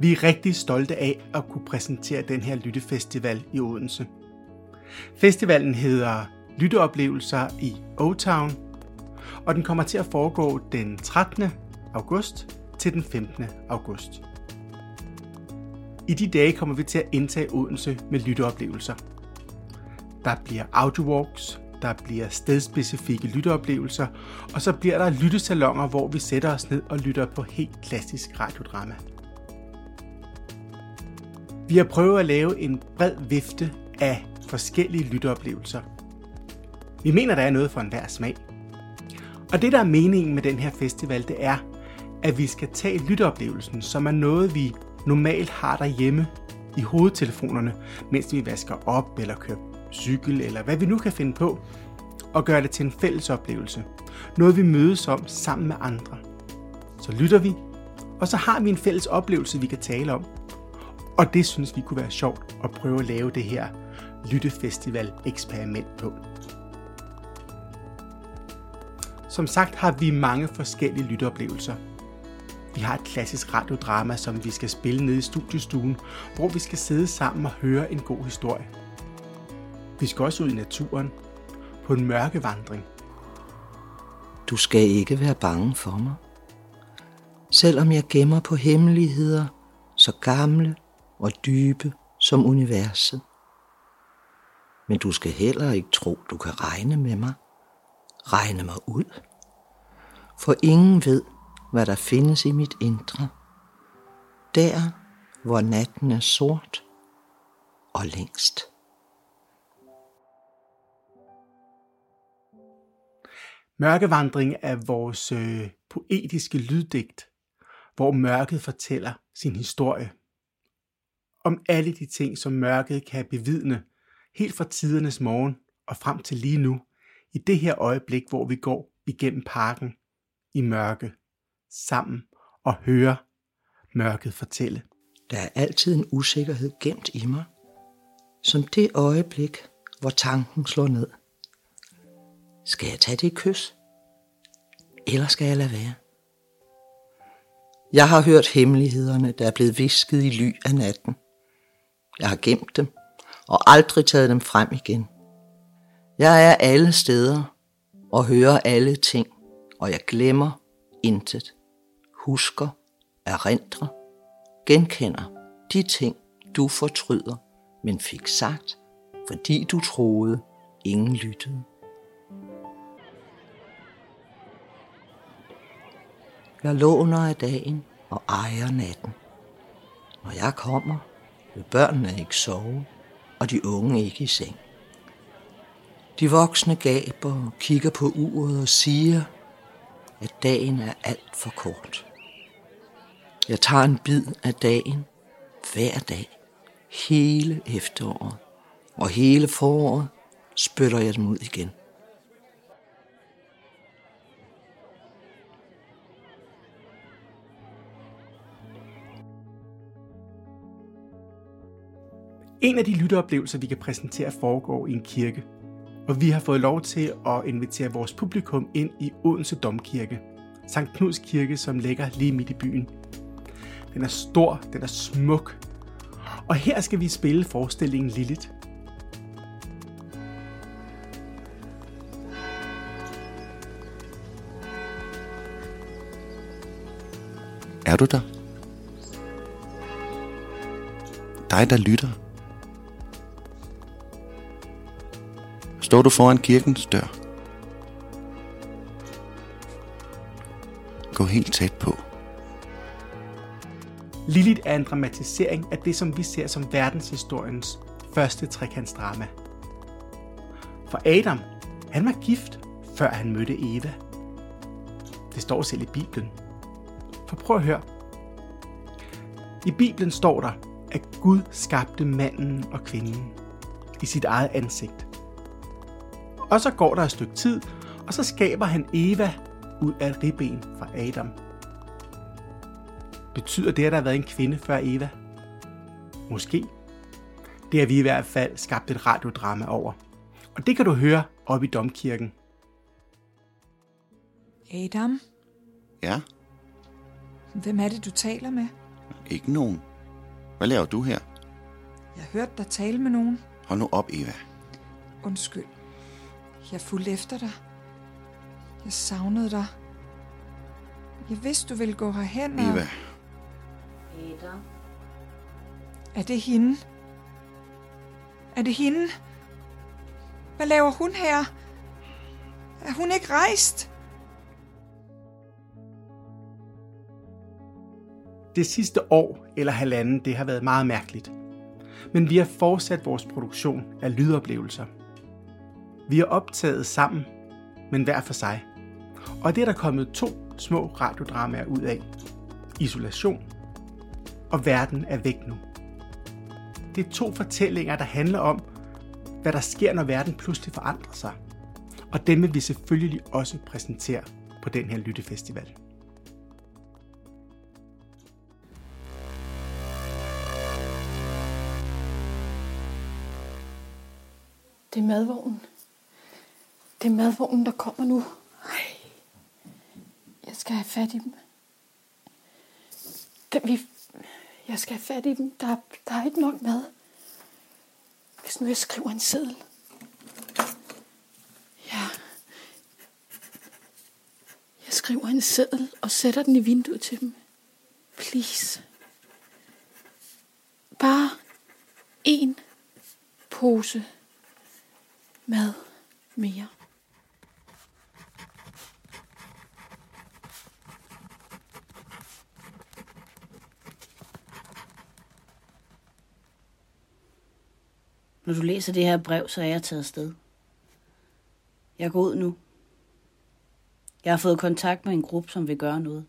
Vi er rigtig stolte af at kunne præsentere den her lyttefestival i Odense. Festivalen hedder Lytteoplevelser i O-Town, og den kommer til at foregå den 13. august til den 15. august. I de dage kommer vi til at indtage Odense med lytteoplevelser. Der bliver audiowalks, der bliver stedspecifikke lytteoplevelser, og så bliver der lyttesalonger, hvor vi sætter os ned og lytter på helt klassisk radiodrama. Vi har prøvet at lave en bred vifte af forskellige lytteoplevelser. Vi mener, der er noget for enhver smag. Og det, der er meningen med den her festival, det er, at vi skal tage lytteoplevelsen, som er noget, vi normalt har derhjemme i hovedtelefonerne, mens vi vasker op eller kører cykel eller hvad vi nu kan finde på, og gøre det til en fælles oplevelse. Noget vi mødes om sammen med andre. Så lytter vi, og så har vi en fælles oplevelse, vi kan tale om. Og det synes vi kunne være sjovt at prøve at lave det her lyttefestival-eksperiment på. Som sagt har vi mange forskellige lytteoplevelser. Vi har et klassisk radiodrama, som vi skal spille nede i studiestuen, hvor vi skal sidde sammen og høre en god historie. Vi skal også ud i naturen, på en mørkevandring. Du skal ikke være bange for mig. Selvom jeg gemmer på hemmeligheder, så gamle og dybe som universet. Men du skal heller ikke tro, du kan regne med mig. Regne mig ud. For ingen ved, hvad der findes i mit indre. Der, hvor natten er sort og længst. Mørkevandring er vores øh, poetiske lyddigt, hvor mørket fortæller sin historie. Om alle de ting, som mørket kan bevidne, helt fra tidernes morgen og frem til lige nu, i det her øjeblik, hvor vi går igennem parken i mørke, sammen og hører mørket fortælle. Der er altid en usikkerhed gemt i mig, som det øjeblik, hvor tanken slår ned. Skal jeg tage det kys? Eller skal jeg lade være? Jeg har hørt hemmelighederne, der er blevet visket i ly af natten. Jeg har gemt dem og aldrig taget dem frem igen. Jeg er alle steder og hører alle ting, og jeg glemmer intet. Husker, erindrer, genkender de ting, du fortryder, men fik sagt, fordi du troede, ingen lyttede. Jeg låner af dagen og ejer natten. Når jeg kommer, vil børnene ikke sove, og de unge ikke i seng. De voksne gaber og kigger på uret og siger, at dagen er alt for kort. Jeg tager en bid af dagen hver dag, hele efteråret, og hele foråret spytter jeg dem ud igen. En af de lytteoplevelser, vi kan præsentere, foregår i en kirke. Og vi har fået lov til at invitere vores publikum ind i Odense Domkirke. Sankt Knuds Kirke, som ligger lige midt i byen. Den er stor, den er smuk. Og her skal vi spille forestillingen Lilith. Er du der? Dig, der lytter. Står du foran kirkens dør? Gå helt tæt på. Lilith er en dramatisering af det, som vi ser som verdenshistoriens første trekantsdrama. For Adam, han var gift, før han mødte Eva. Det står selv i Bibelen. For prøv at høre. I Bibelen står der, at Gud skabte manden og kvinden i sit eget ansigt. Og så går der et stykke tid, og så skaber han Eva ud af ribben fra Adam. Betyder det, at der har været en kvinde før Eva? Måske. Det har vi i hvert fald skabt et radiodrama over. Og det kan du høre op i domkirken. Adam, Ja, hvem er det, du taler med? Ikke nogen. Hvad laver du her? Jeg hørte dig tale med nogen. Hold nu op, Eva. Undskyld. Jeg fulgte efter dig. Jeg savnede dig. Jeg vidste, du ville gå herhen. og- Eva, Peter. Er det hende? Er det hende? Hvad laver hun her? Er hun ikke rejst? Det sidste år eller halvanden, det har været meget mærkeligt. Men vi har fortsat vores produktion af lydoplevelser. Vi har optaget sammen, men hver for sig. Og det er der kommet to små radiodramaer ud af. Isolation og Verden er væk nu. Det er to fortællinger, der handler om, hvad der sker, når verden pludselig forandrer sig. Og dem vil vi selvfølgelig også præsentere på den her lyttefestival. Det er madvognen. Det er madvognen, der kommer nu. Ej. Jeg skal have fat i dem. Den, vi, jeg skal have fat i dem. Der, der er ikke nok mad. Hvis nu jeg skriver en seddel. Ja. Jeg skriver en seddel og sætter den i vinduet til dem. Please. Bare en pose mad mere. Når du læser det her brev, så er jeg taget sted. Jeg går ud nu. Jeg har fået kontakt med en gruppe, som vil gøre noget.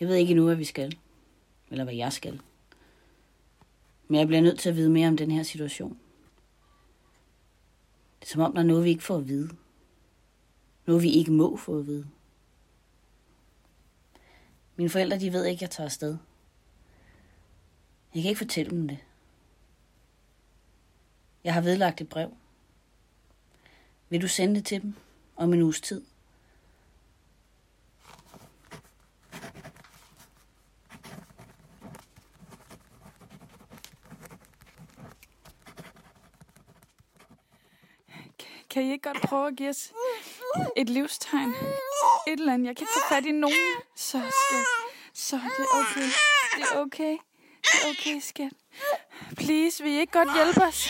Jeg ved ikke endnu, hvad vi skal. Eller hvad jeg skal. Men jeg bliver nødt til at vide mere om den her situation. Det er som om, der er noget, vi ikke får at vide. Noget, vi ikke må få at vide. Mine forældre, de ved ikke, at jeg tager afsted. Jeg kan ikke fortælle dem det. Jeg har vedlagt et brev. Vil du sende det til dem om en uges tid? Kan I ikke godt prøve at give os et livstegn? Et eller andet. Jeg kan ikke få fat i nogen. Så skat. Så det er okay. Det er okay. Det er okay, skat. Please, vil I ikke godt hjælpe os?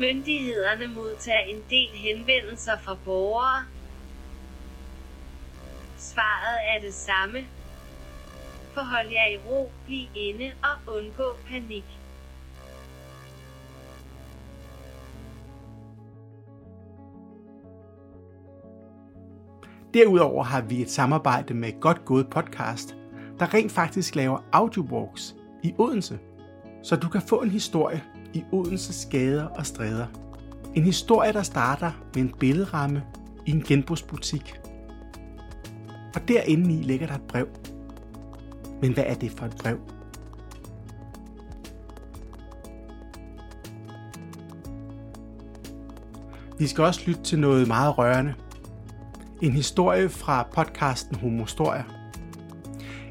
Myndighederne modtager en del henvendelser fra borgere. Svaret er det samme. Forhold jer i ro, bliv inde og undgå panik. Derudover har vi et samarbejde med Godt Gået Podcast, der rent faktisk laver audiowalks i Odense, så du kan få en historie i Odenses gader og stræder. En historie, der starter med en billedramme i en genbrugsbutik. Og derinde i ligger der et brev. Men hvad er det for et brev? Vi skal også lytte til noget meget rørende. En historie fra podcasten Homostoria.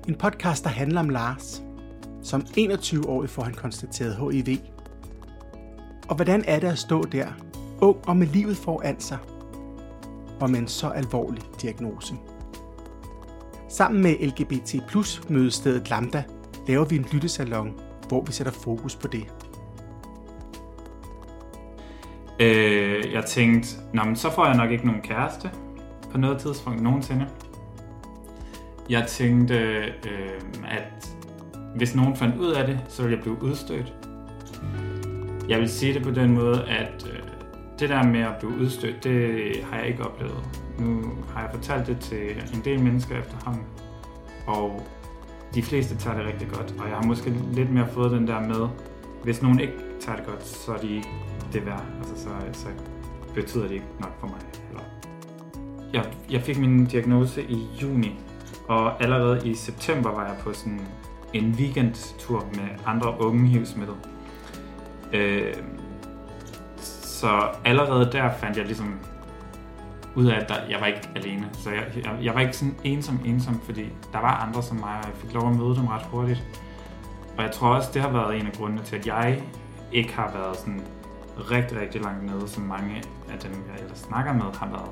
En podcast, der handler om Lars. Som 21 år får han konstateret HIV. Og hvordan er det at stå der, ung og med livet foran sig, og med en så alvorlig diagnose? Sammen med LGBT plus mødestedet Lambda laver vi en lyttesalon, hvor vi sætter fokus på det. Øh, jeg tænkte, Nå, men så får jeg nok ikke nogen kæreste på noget tidspunkt nogensinde. Jeg tænkte, øh, at hvis nogen fandt ud af det, så ville jeg blive udstødt. Jeg vil sige det på den måde, at øh, det der med at blive udstødt, det har jeg ikke oplevet. Nu har jeg fortalt det til en del mennesker efterhånden, og de fleste tager det rigtig godt. Og jeg har måske lidt mere fået den der med, hvis nogen ikke tager det godt, så er de ikke det værd. Altså, så, så betyder det ikke nok for mig. Eller. Jeg, jeg fik min diagnose i juni, og allerede i september var jeg på sådan en weekendtur med andre unge HIV-smittede. Øh, så allerede der fandt jeg ligesom ud af, at der, jeg var ikke alene. Så jeg, jeg, jeg var ikke sådan ensom, ensom, fordi der var andre som mig, og jeg fik lov at møde dem ret hurtigt. Og jeg tror også, det har været en af grundene til, at jeg ikke har været sådan rigtig, rigtig langt nede, som mange af dem, jeg ellers snakker med, har været.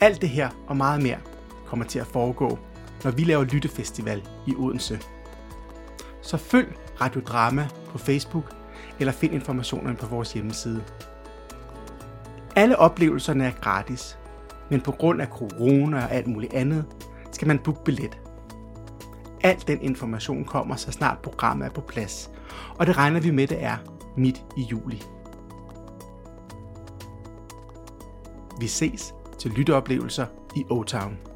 Alt det her og meget mere kommer til at foregå, når vi laver Lyttefestival i Odense. Så følg Radiodrama på Facebook, eller find informationerne på vores hjemmeside. Alle oplevelserne er gratis, men på grund af corona og alt muligt andet, skal man booke billet. Al den information kommer, så snart programmet er på plads, og det regner vi med, det er midt i juli. Vi ses til lytteoplevelser i O-Town.